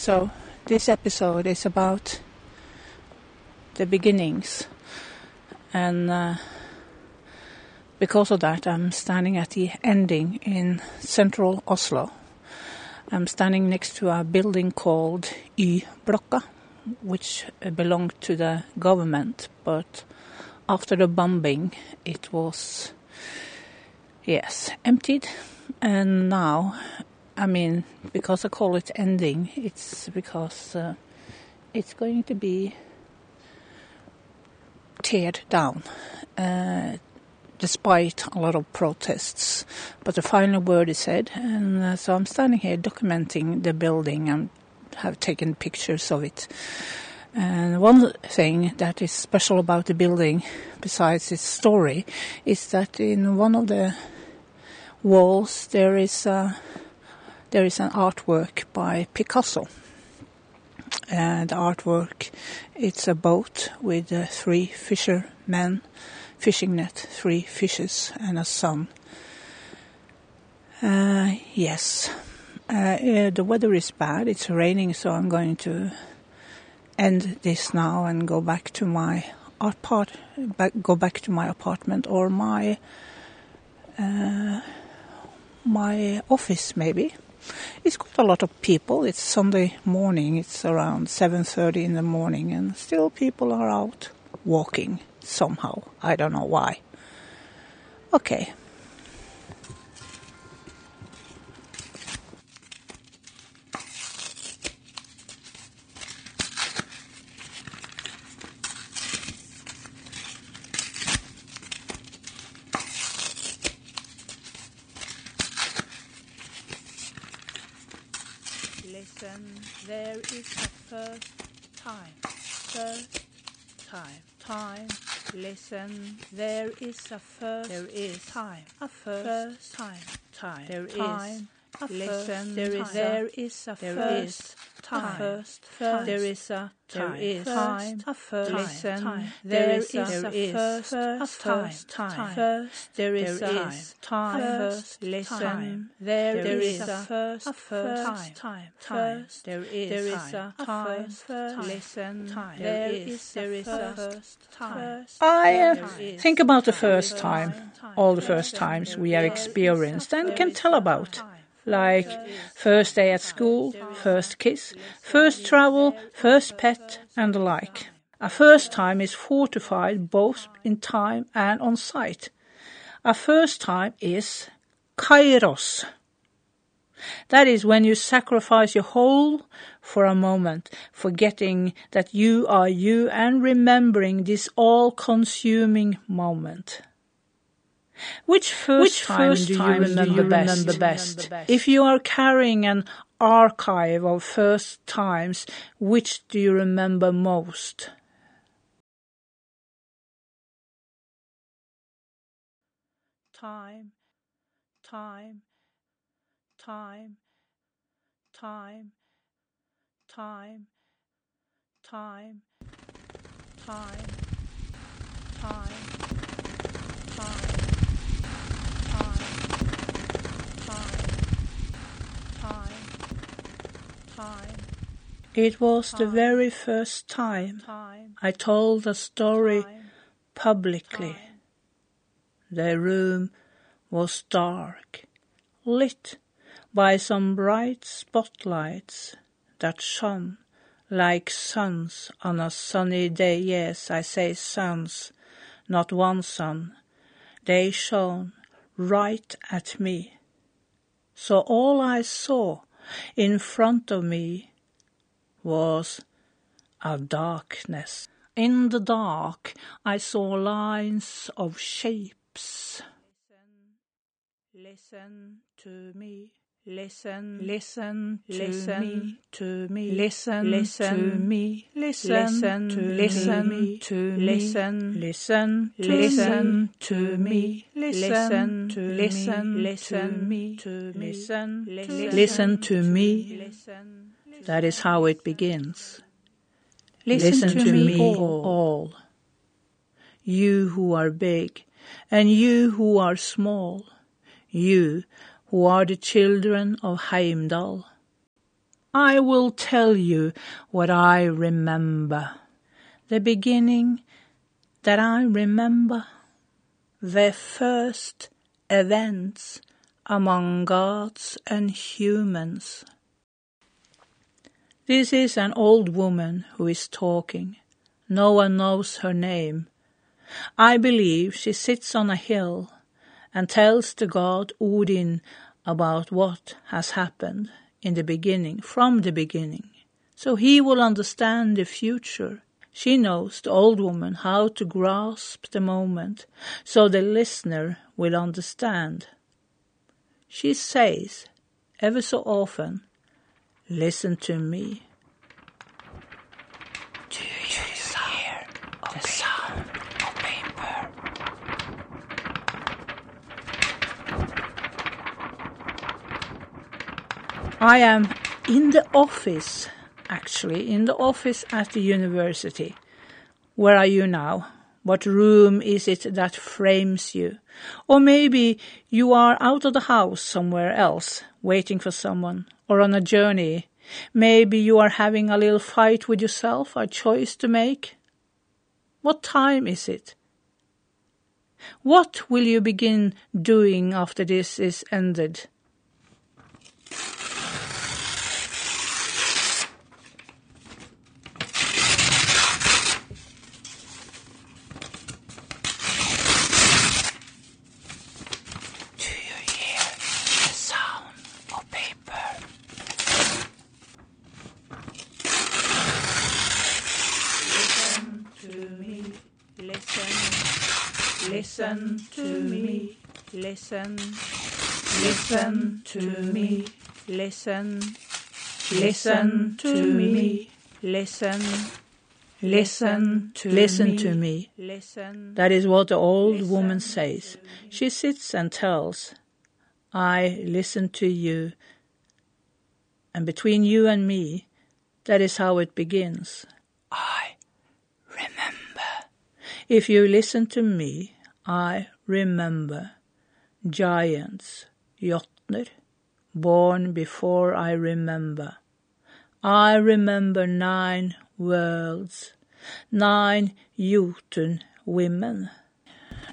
So, this episode is about the beginnings, and uh, because of that, I'm standing at the ending in central Oslo. I'm standing next to a building called Y-blokka, which belonged to the government, but after the bombing, it was, yes, emptied. And now, I mean, because I call it ending, it's because uh, it's going to be teared down, uh, despite a lot of protests. But the final word is said, and uh, so I'm standing here documenting the building and have taken pictures of it. And one thing that is special about the building, besides its story, is that in one of the walls there is a, there is an artwork by Picasso. And the artwork, it's a boat with uh, three fishermen, fishing net, three fishes, and a sun. Uh, yes, uh, the weather is bad. It's raining, so I'm going to end this now and go back to my apart, back, go back to my apartment or my uh, my office maybe. It's quite a lot of people. It's Sunday morning. It's around 7:30 in the morning, and still people are out walking somehow. I don't know why. Okay. Listen, there is a first time, first time, time. Listen, there is a first, there is time, a first, time, time, there is time, a listen, there is, there is a first time, first, first, there is a there is time, a first, listen, there is a first, a first time, first, there is a time, first, listen, there is a first, a first time, first, there is a time, first, listen, there is there is a first time. I uh, think about the first time, all the first times we have experienced and can tell about like first day at school, first kiss, first travel, first pet, and the like. A first time is fortified both in time and on site. A first time is kairos. That is when you sacrifice your whole for a moment, forgetting that you are you and remembering this all-consuming moment. Which first Which time, first do, you remember, do you remember best? best? If you are carrying an archive of first times, which do you remember most? Time, time, time, time, time, time, time, time, time. It was the very first time I told the story publicly. The room was dark, lit by some bright spotlights that shone like suns on a sunny day. Yes, I say suns, not one sun. They shone right at me. So all I saw in front of me was a darkness. In the dark, I saw lines of shapes. Listen, listen to me. Listen, listen, listen to me. Listen, listen to me. Listen, to listen to listen, listen, listen to me. Listen to listen, listen me to listen, listen to me. That is how it begins. Listen to me all. You who are big and you who are small. You who are the children of Heimdall. I will tell you what I remember. The beginning that I remember. The first events among gods and humans. This is an old woman who is talking. No one knows her name. I believe she sits on a hill and tells the god Odin about what has happened in the beginning, from the beginning, so he will understand the future. She knows, the old woman, how to grasp the moment, so the listener will understand. She says, ever so often, Listen to me. Do you hear the sound of paper? I am in the office, actually, in the office at the university. Where are you now? What room is it that frames you? Or maybe you are out of the house somewhere else, waiting for someone, or on a journey. Maybe you are having a little fight with yourself, a choice to make. What time is it? What will you begin doing after this is ended? Do you hear the sound of paper? Listen to me, listen, listen to me, listen, listen to me, listen, listen to me, listen, listen to listen to me. Listen. That is what the old woman says. She sits and tells, I listen to you, and between you and me, that is how it begins. I remember. If you listen to me, I remember giants, Jotnar, born before I remember. I remember nine worlds, nine Jotun women,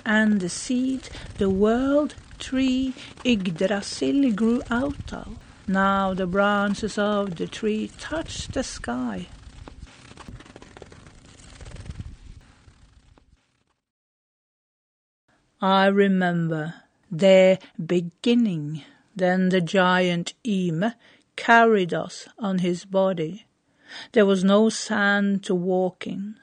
and the seed the world tree Yggdrasil grew out of. Now the branches of the tree touch the sky. I remember their beginning. Then the giant Yme carried us on his body. There was no sand to walk in,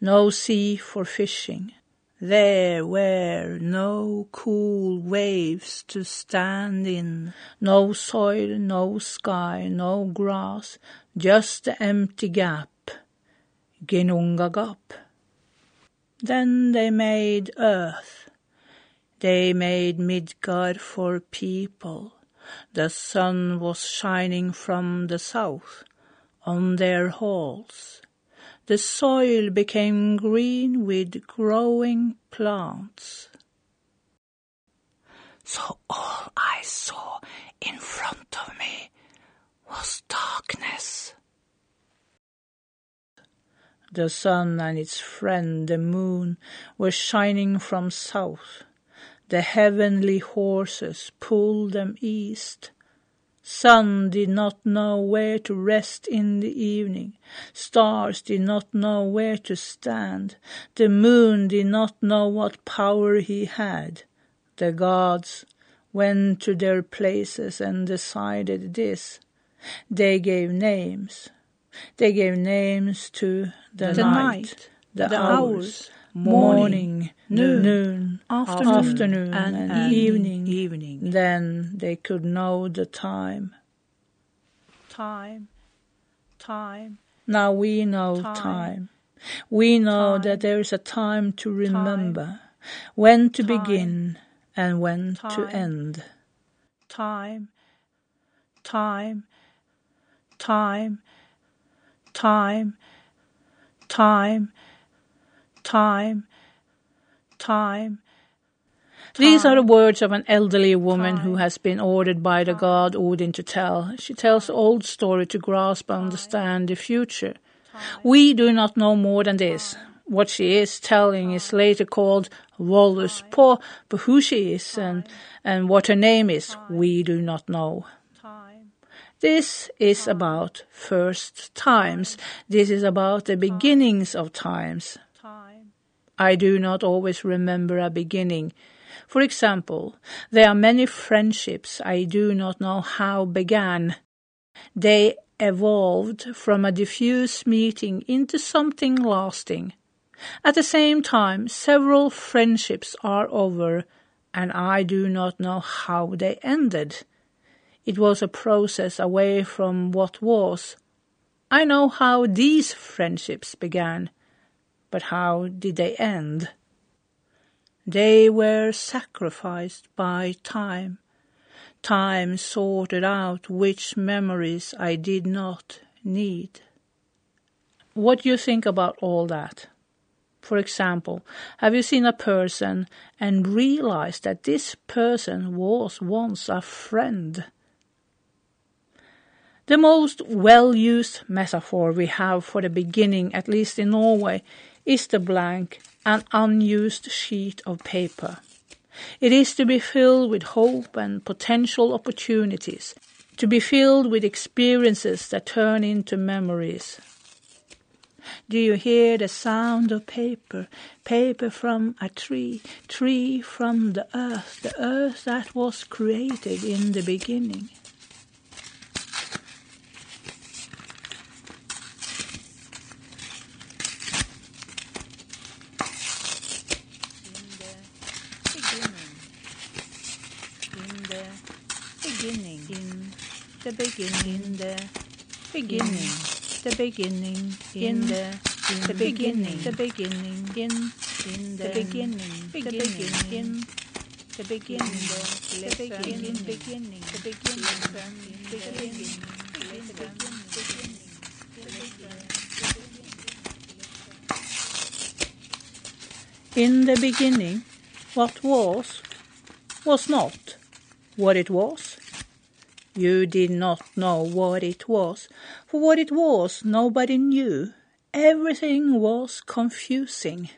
no sea for fishing. There were no cool waves to stand in, no soil, no sky, no grass, just the empty gap, Ginnungagap. Then they made earth. They made Midgard for people. The sun was shining from the south on their halls. The soil became green with growing plants. So all I saw in front of me was darkness. The sun and its friend the moon were shining from south. The heavenly horses pulled them east. Sun did not know where to rest in the evening. Stars did not know where to stand. The moon did not know what power he had. The gods went to their places and decided this. They gave names. They gave names to the, The night, night, the, the hours, hours, morning, noon, noon, afternoon, afternoon and and evening. evening. Then they could know the time. Time, time, Now we know Time. time. We know Time. that there is a time to remember, when to Time. begin and when to end. time, time, time, time, time, time, time. Time. These are the words of an elderly woman who has been ordered by the god Odin to tell. She tells the old story to grasp and understand the future. We do not know more than this. What she is telling is later called Völuspá, Poor, but who she is and, and what her name is, we do not know. This is about first times. This is about the beginnings of times. I do not always remember a beginning. For example, there are many friendships I do not know how began. They evolved from a diffuse meeting into something lasting. At the same time, several friendships are over, and I do not know how they ended. It was a process away from what was. I know how these friendships began, but how did they end? They were sacrificed by time. Time sorted out which memories I did not need. What do you think about all that? For example, have you seen a person and realized that this person was once a friend? The most well used metaphor we have for the beginning, at least in Norway, is the blank and unused sheet of paper. It is to be filled with hope and potential opportunities, to be filled with experiences that turn into memories. Do you hear the sound of paper, paper from a tree, tree from the earth, the earth that was created in the beginning, in the beginning, the beginning, in the the beginning, the beginning, in in the beginning, the beginning, in the beginning, the beginning, beginning, the beginning, the beginning, In the beginning, what was, was not what it was. You did not know what it was, for what it was nobody knew. Everything was confusing.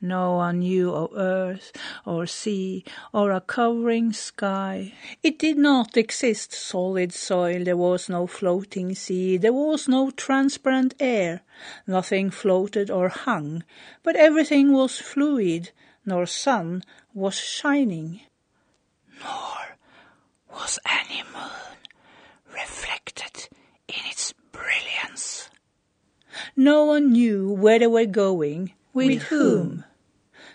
No one knew of earth or sea or a covering sky. It did not exist solid soil, there was no floating sea, there was no transparent air. Nothing floated or hung, but everything was fluid, nor sun was shining. Nor was any moon reflected in its brilliance. No one knew where they were going, with, with whom.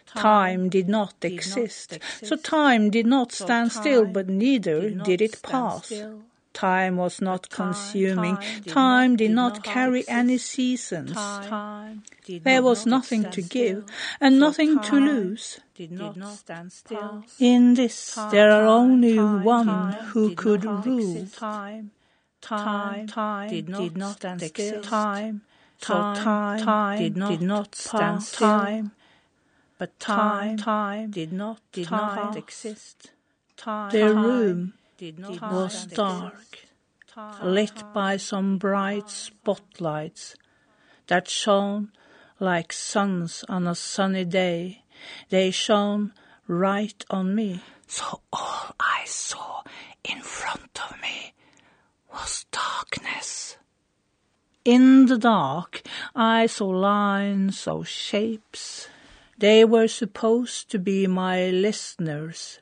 Time, time did, not, did exist, not exist, so time did not so stand still, but neither did, it pass. Still. Time was not time, consuming. Time, time did, not, not carry any seasons. there was nothing to give and so nothing to lose. In this, there are only one who could rule. Time, time, time did not, did not stand still. Time, so time, time did not, did not stand still. Time, but time, time did not, did time not exist. Time, the room was dark, lit by some bright spotlights that shone like suns on a sunny day. They shone right on me. So all I saw in front of me was darkness. In the dark, I saw lines, saw shapes. They were supposed to be my listeners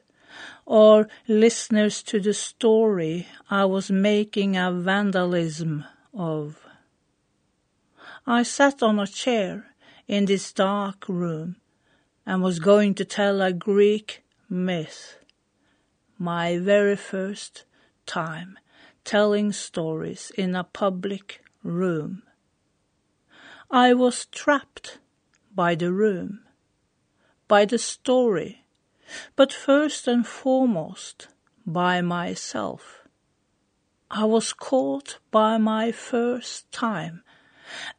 or listeners to the story I was making a vandalism of. I sat on a chair in this dark room and was going to tell a Greek myth. My very first time telling stories in a public room. I was trapped by the room, by the story but first and foremost by myself. I was caught by my first time,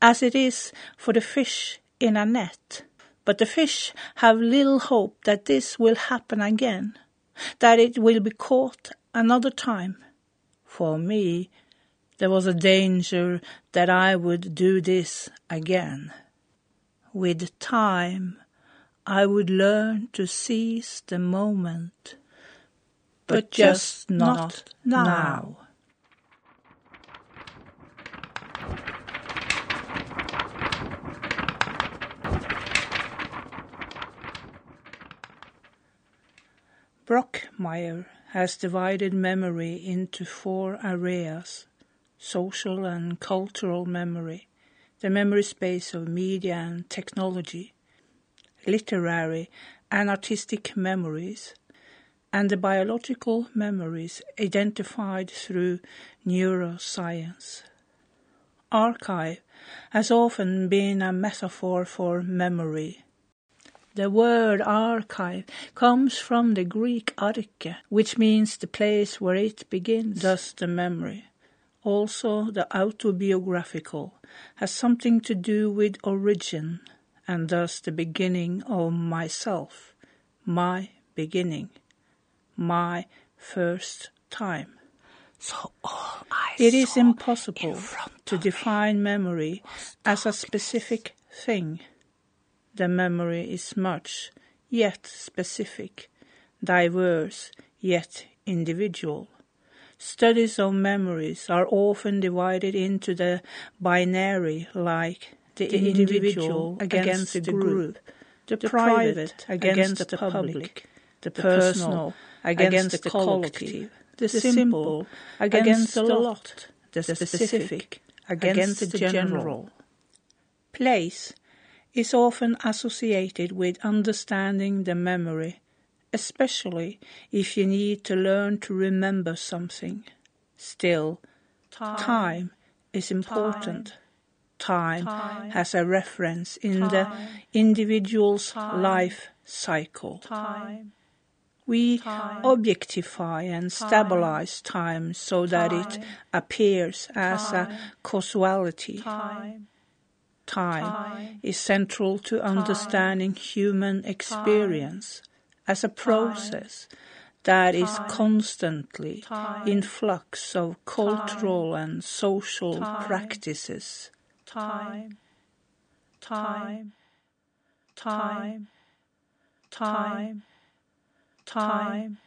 as it is for the fish in a net, But the fish have little hope that this will happen again, that it will be caught another time. For me, there was a danger that I would do this again. With time, I would learn to seize the moment, but just not now. Brockmeier has divided memory into four areas social and cultural memory, the memory space of media and technology, literary and artistic memories, and the biological memories identified through neuroscience. Archive has often been a metaphor for memory the word archive comes from the Greek arche, which means the place where it begins, thus the memory. Also, the autobiographical has something to do with origin, and thus the beginning of myself, my beginning, my first time. So all I it is impossible to define memory as a specific thing the memory is much, yet specific, diverse, yet individual. Studies of memories are often divided into the binary, like the, individual against, the group, the, private against, the public, the personal against, against the collective, the simple against the lot, the specific against the general. Place is often associated with understanding the memory, especially if you need to learn to remember something. Still, time, time is important. Time, time, has a reference in time, the individual's life cycle. We objectify and stabilize time so that it appears as a causality. Time, time is central to understanding human experience as a process that is constantly in flux of cultural and social practices. Time, time, time, time, time, time,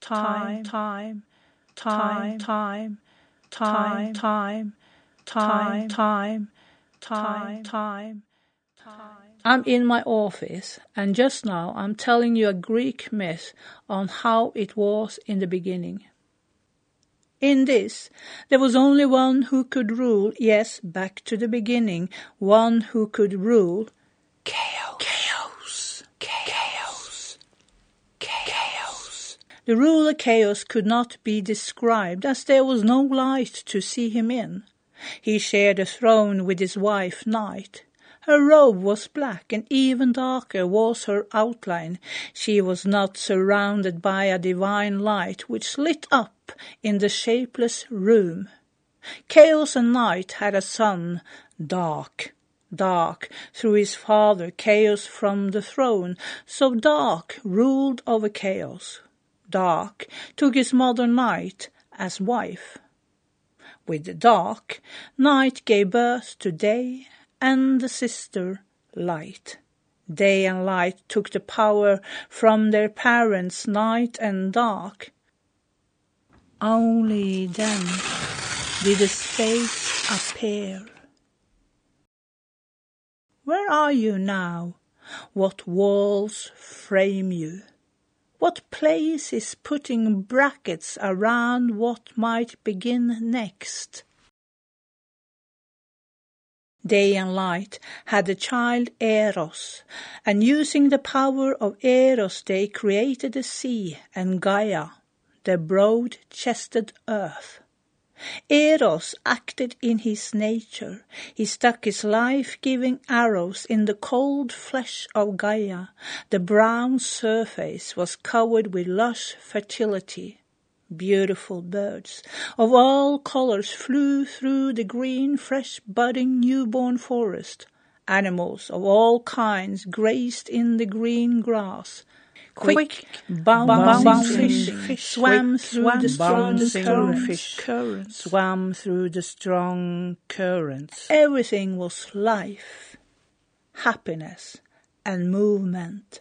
time, time, time, time, time, time, time, time, time. I'm in my office, and just now I'm telling you a Greek myth on how it was in the beginning. In this, there was only one who could rule, yes, back to the beginning, one who could rule. Chaos. Chaos. Chaos. Chaos. The ruler Chaos could not be described, as there was no light to see him in. He shared a throne with his wife Night. Her robe was black, and even darker was her outline. She was not surrounded by a divine light which lit up in the shapeless room. Chaos and Night had a son, Dark. Dark, through his father, Chaos from the throne, so Dark ruled over Chaos. Dark took his mother Night as wife. With the dark, night gave birth to day and the sister light. Day and light took the power from their parents, night and dark. Only then did a space appear. Where are you now? What walls frame you? What place is putting brackets around what might begin next? Day and Light had the child Eros, and using the power of Eros they created the sea and Gaia, the broad-chested earth. Eros acted in his nature. He stuck his life-giving arrows in the cold flesh of Gaia. The brown surface was covered with lush fertility. Beautiful birds of all colors flew through the green, fresh budding newborn forest. Animals of all kinds grazed in the green grass. Quick, bouncing, fish, swam through the strong currents, currents, swam through the strong currents. Everything was life, happiness, and movement.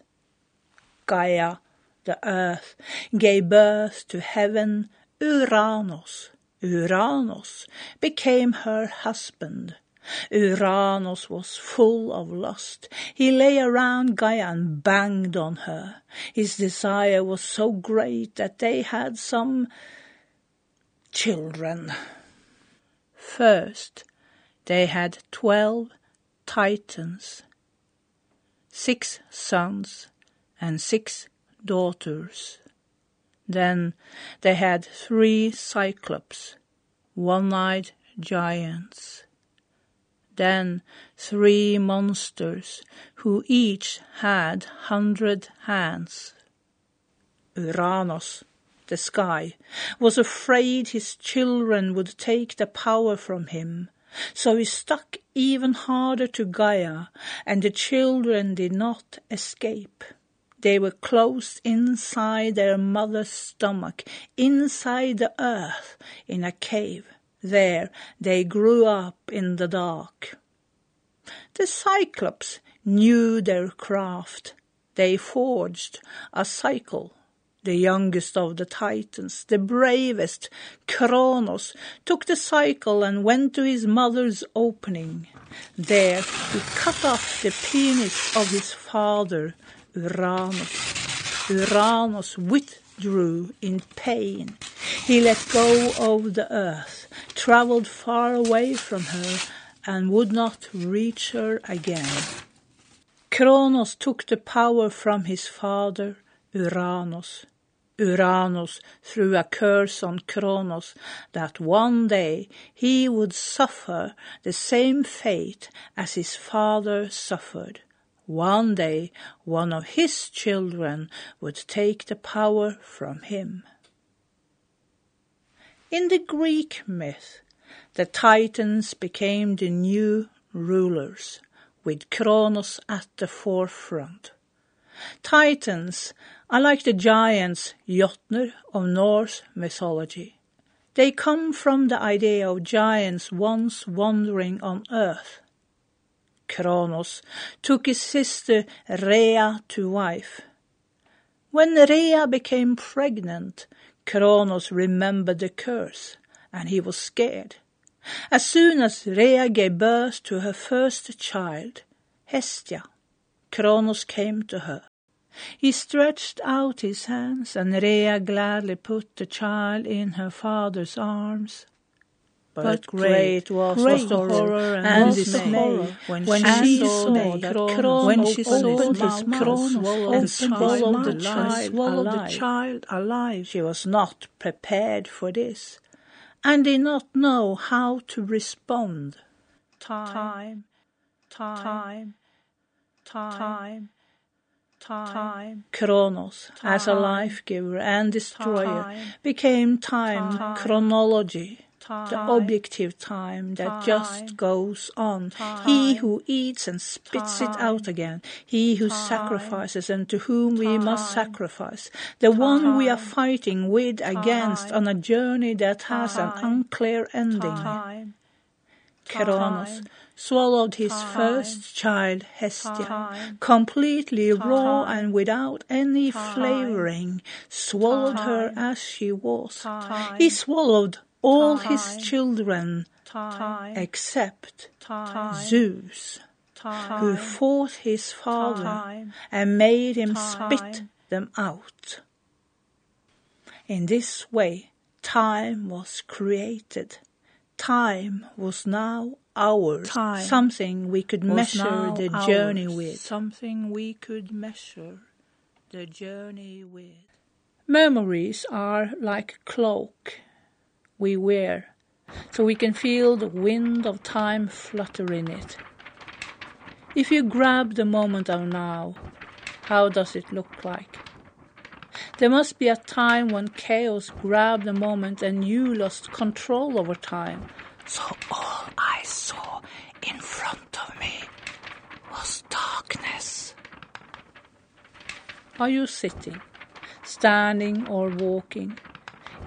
Gaia, the earth, gave birth to heaven, Uranus. Uranus became her husband. Uranus was full of lust. He lay around Gaia and banged on her. His desire was so great that they had some children. First, they had twelve Titans, six sons and six daughters. Then they had three Cyclops, one-eyed giants then three monsters, who each had hundred hands. Uranus, the sky, was afraid his children would take the power from him, so he stuck even harder to Gaia, and the children did not escape. They were closed inside their mother's stomach, inside the earth, in a cave. There they grew up in the dark. The Cyclops knew their craft. They forged a cycle. The youngest of the Titans, the bravest, Kronos, took the cycle and went to his mother's opening. There he cut off the penis of his father, Uranus. Uranus withdrew in pain. He let go of the earth travelled far away from her and would not reach her again. Kronos took the power from his father, Uranus. Uranus threw a curse on Kronos that one day he would suffer the same fate as his father suffered. One day one of his children would take the power from him. In the Greek myth, the Titans became the new rulers, with Kronos at the forefront. Titans are like the giants Jotnar of Norse mythology. They come from the idea of giants once wandering on earth. Kronos took his sister Rhea to wife. When Rhea became pregnant, Kronos remembered the curse, and he was scared. As soon as Rhea gave birth to her first child, Hestia, Kronos came to her. He stretched out his hands, and Rhea gladly put the child in her father's arms. But great was, great the horror and, dismay when, when she saw that Kronos when she opened his mouth and swallowed the child swallowed the child alive. She was not prepared for this, and did not know how to respond. Time, time, time, time. Time. Kronos, time. as a life giver and destroyer, became time. chronology time, the objective time that just goes on. He who eats and spits it out again, he who sacrifices and to whom we must sacrifice, the one we are fighting with against on a journey that has an unclear ending. Kronos swallowed his first child, Hestia, completely raw and without any flavoring, swallowed her as she was. He swallowed all his children except Zeus, who fought his father and made him spit them out. In this way, time was created. Time was now ours, time something we could measure the ours, journey with. Something we could measure the journey with. Memories are like cloak we wear, so we can feel the wind of time flutter in it. If you grab the moment of now, how does it look like? There must be a time when chaos grabbed the moment and you lost control over time. So all I saw in front of me was darkness. Are you sitting, standing, or walking?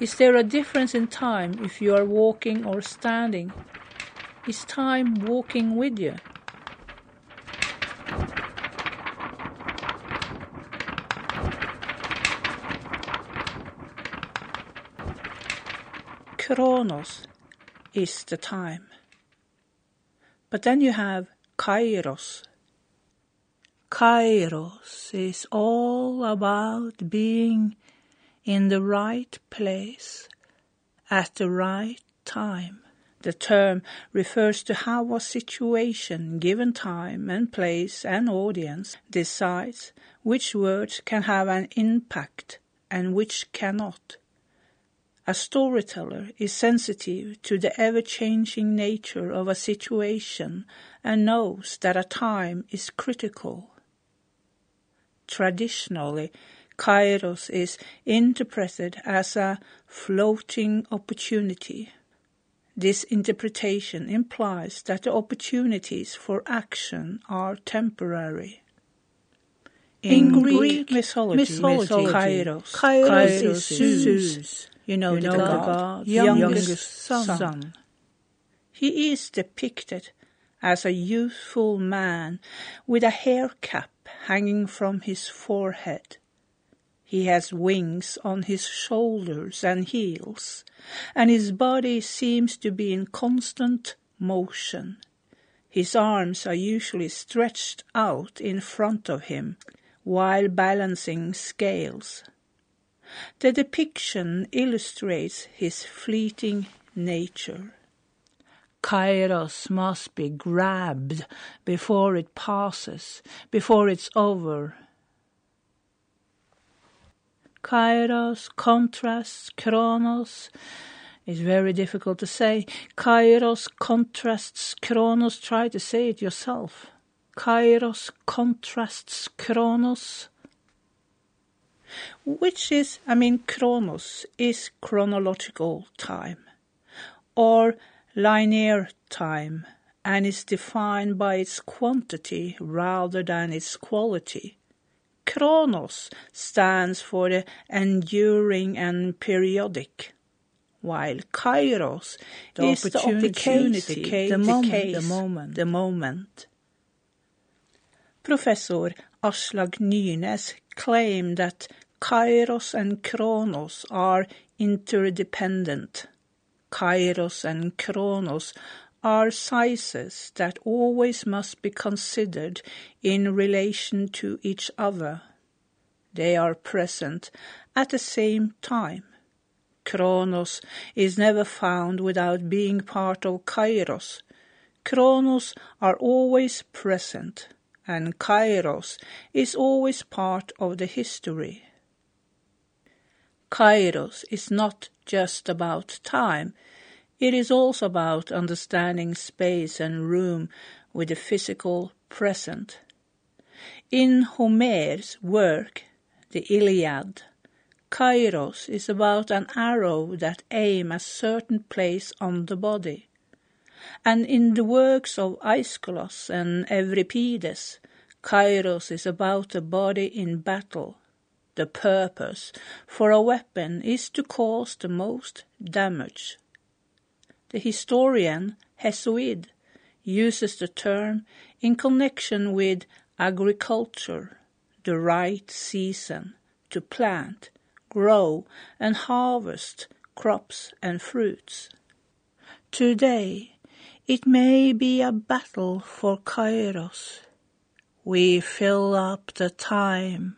Is there a difference in time if you are walking or standing? Is time walking with you? Kronos is the time. But then you have Kairos. Kairos is all about being in the right place at the right time. The term refers to how a situation, given time and place and audience, decides which words can have an impact and which cannot. A storyteller is sensitive to the ever changing nature of a situation and knows that a time is critical. Traditionally, Kairos is interpreted as a floating opportunity. This interpretation implies that the opportunities for action are temporary. In, In Greek, Greek mythology, mythology, Kairos, Kairos, Kairos is Zeus, you know, you the, know god, youngest, youngest son. son. He is depicted as a youthful man with a hair cap hanging from his forehead. He has wings on his shoulders and heels, and his body seems to be in constant motion. His arms are usually stretched out in front of him while balancing scales. The depiction illustrates his fleeting nature. Kairos must be grabbed before it passes, before it's over. Kairos contrasts chronos. It's very difficult to say. Kairos contrasts chronos. Try to say it yourself. Kairos contrasts chronos. which is, I mean, chronos is chronological time or linear time and is defined by its quantity rather than its quality. Chronos stands for the enduring and periodic, while kairos the is opportunity, the opportunity, the, moment, the, the moment. The moment. Professor Aslak Nynes claimed that Kairos and Kronos are interdependent. Kairos and Kronos are sizes that always must be considered in relation to each other. They are present at the same time. Kronos is never found without being part of Kairos. Kronos are always present, and Kairos is always part of the history. Kairos is not just about time, it is also about understanding space and room with the physical present. In Homer's work, the Iliad, Kairos is about an arrow that aims a certain place on the body. And in the works of Aeschylus and Euripides, Kairos is about the body in battle, the purpose for a weapon is to cause the most damage. The historian Hesiod uses the term in connection with agriculture, the right season to plant, grow, and harvest crops and fruits. Today, it may be a battle for Kairos. We fill up the time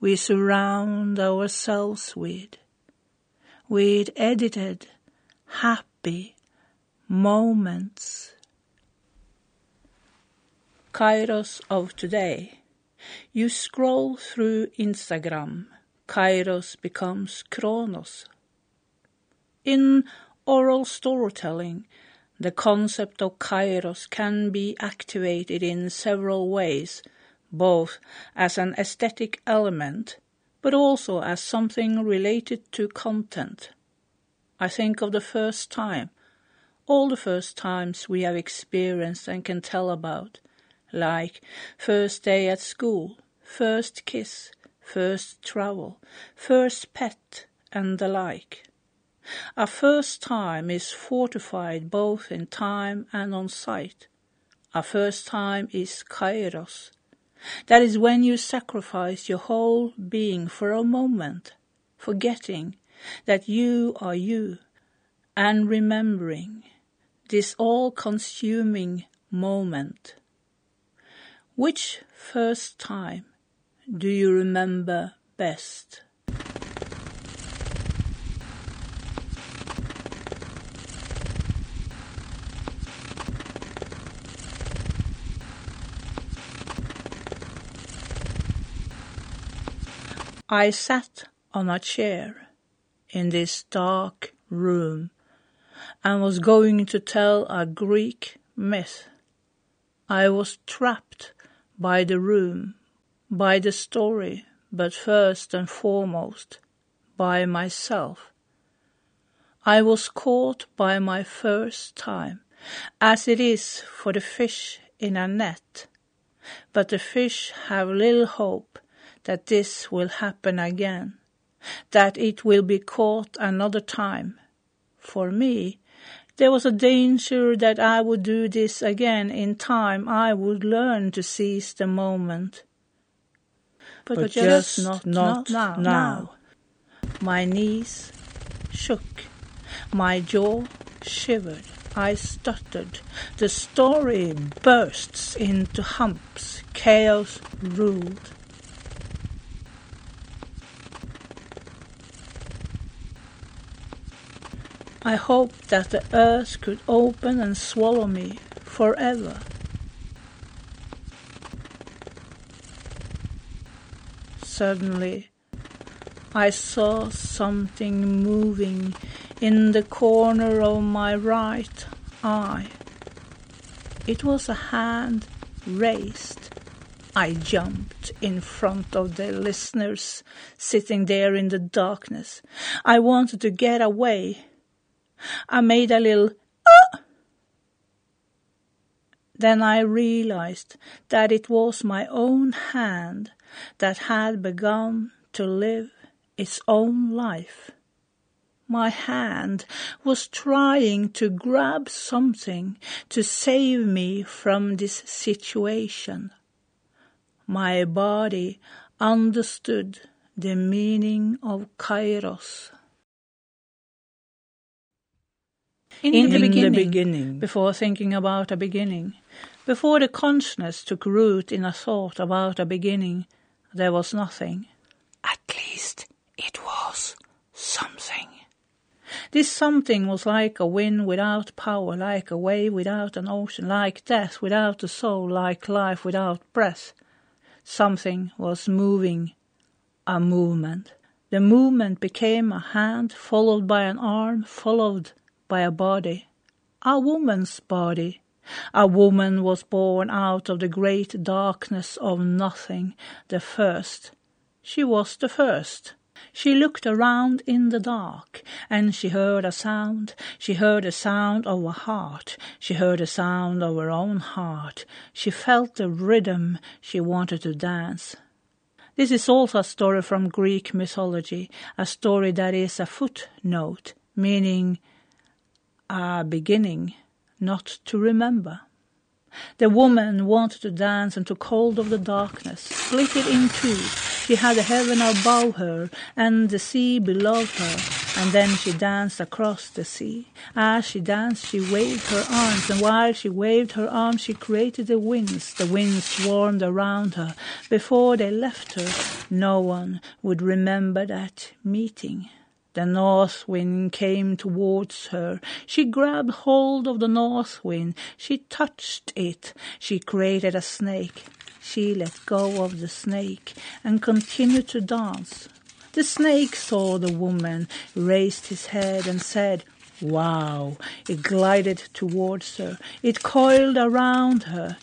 we surround ourselves with, with edited, happy moments. Kairos of today. You scroll through Instagram, Kairos becomes Kronos. In oral storytelling, the concept of Kairos can be activated in several ways both as an aesthetic element but also as something related to content. I think of the first time, all the first times we have experienced and can tell about, like first day at school, first kiss, first travel, first pet, and the like. A first time is fortified both in time and on sight. A first time is kairos. That is when you sacrifice your whole being for a moment, forgetting that you are you, and remembering this all-consuming moment. Which first time do you remember best? I sat on a chair in this dark room and was going to tell a Greek myth. I was trapped by the room, by the story, but first and foremost by myself. I was caught by my first time, as it is for the fish in a net. But the fish have little hope that this will happen again, that it will be caught another time. For me, there was a danger that I would do this again in time. I would learn to seize the moment. But, but just, just, not, not, not now. now. My knees shook. My jaw shivered. I stuttered. The story bursts into humps. Chaos ruled. I hoped that the earth could open and swallow me forever. Suddenly, I saw something moving in the corner of my right eye. It was a hand raised. I jumped in front of the listeners sitting there in the darkness. I wanted to get away I made a little uh! Then I realized that it was my own hand that had begun to live its own life. My hand was trying to grab something to save me from this situation. My body understood the meaning of kairos. In, in the, beginning, the beginning, before thinking about a beginning, before the consciousness took root in a thought about a beginning, there was nothing. At least it was something. This something was like a wind without power, like a wave without an ocean, like death without a soul, like life without breath. Something was moving, a movement. The movement became a hand, followed by an arm, followed by a body, a woman's body. A woman was born out of the great darkness of nothing, the first. She was the first. She looked around in the dark, and she heard a sound. She heard the sound of a heart. She heard the sound of her own heart. She felt the rhythm. She wanted to dance. This is also a story from Greek mythology, a story that is a footnote, meaning a beginning not to remember. The woman wanted to dance and took hold of the darkness, split it in two. She had the heaven above her and the sea below her, and then she danced across the sea. As she danced, she waved her arms, and while she waved her arms, she created the winds. The winds swarmed around her. Before they left her, no one would remember that meeting. The north wind came towards her. She grabbed hold of the north wind. She touched it. She created a snake. She let go of the snake and continued to dance. The snake saw the woman, raised his head and said, Wow! It glided towards her. It coiled around her.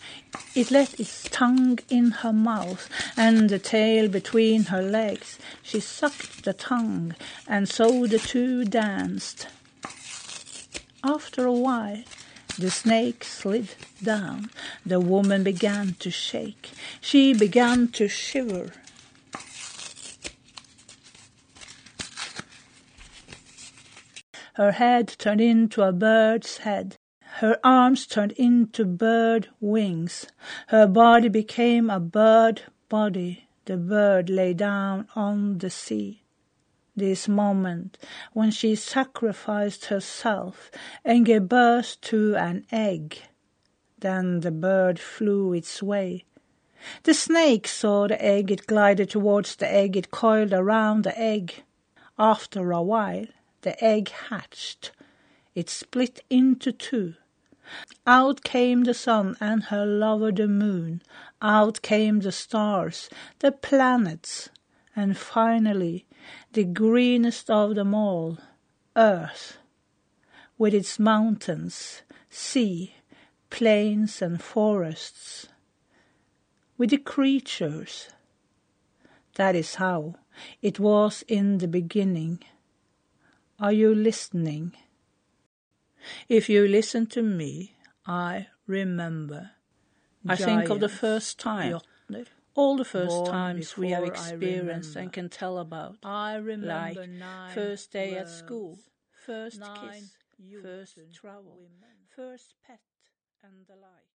It let its tongue in her mouth and the tail between her legs. She sucked the tongue, and so the two danced. After a while, The snake slid down. The woman began to shake. She began to shiver. Her head turned into a bird's head. Her arms turned into bird wings. Her body became a bird body. The bird lay down on the sea. This moment when she sacrificed herself and gave birth to an egg. Then the bird flew its way. The snake saw the egg, it glided towards the egg, it coiled around the egg. After a while, the egg hatched. It split into two. Out came the sun and her lover the moon. Out came the stars, the planets, and finally the greenest of them all, Earth, with its mountains, sea, plains, and forests, with the creatures. That is how it was in the beginning. Are you listening? If you listen to me, I remember. I think of the first time, all the first times we have experienced and can tell about. I remember like first day words, at school, first kiss, first travel, women. first pet, and the like.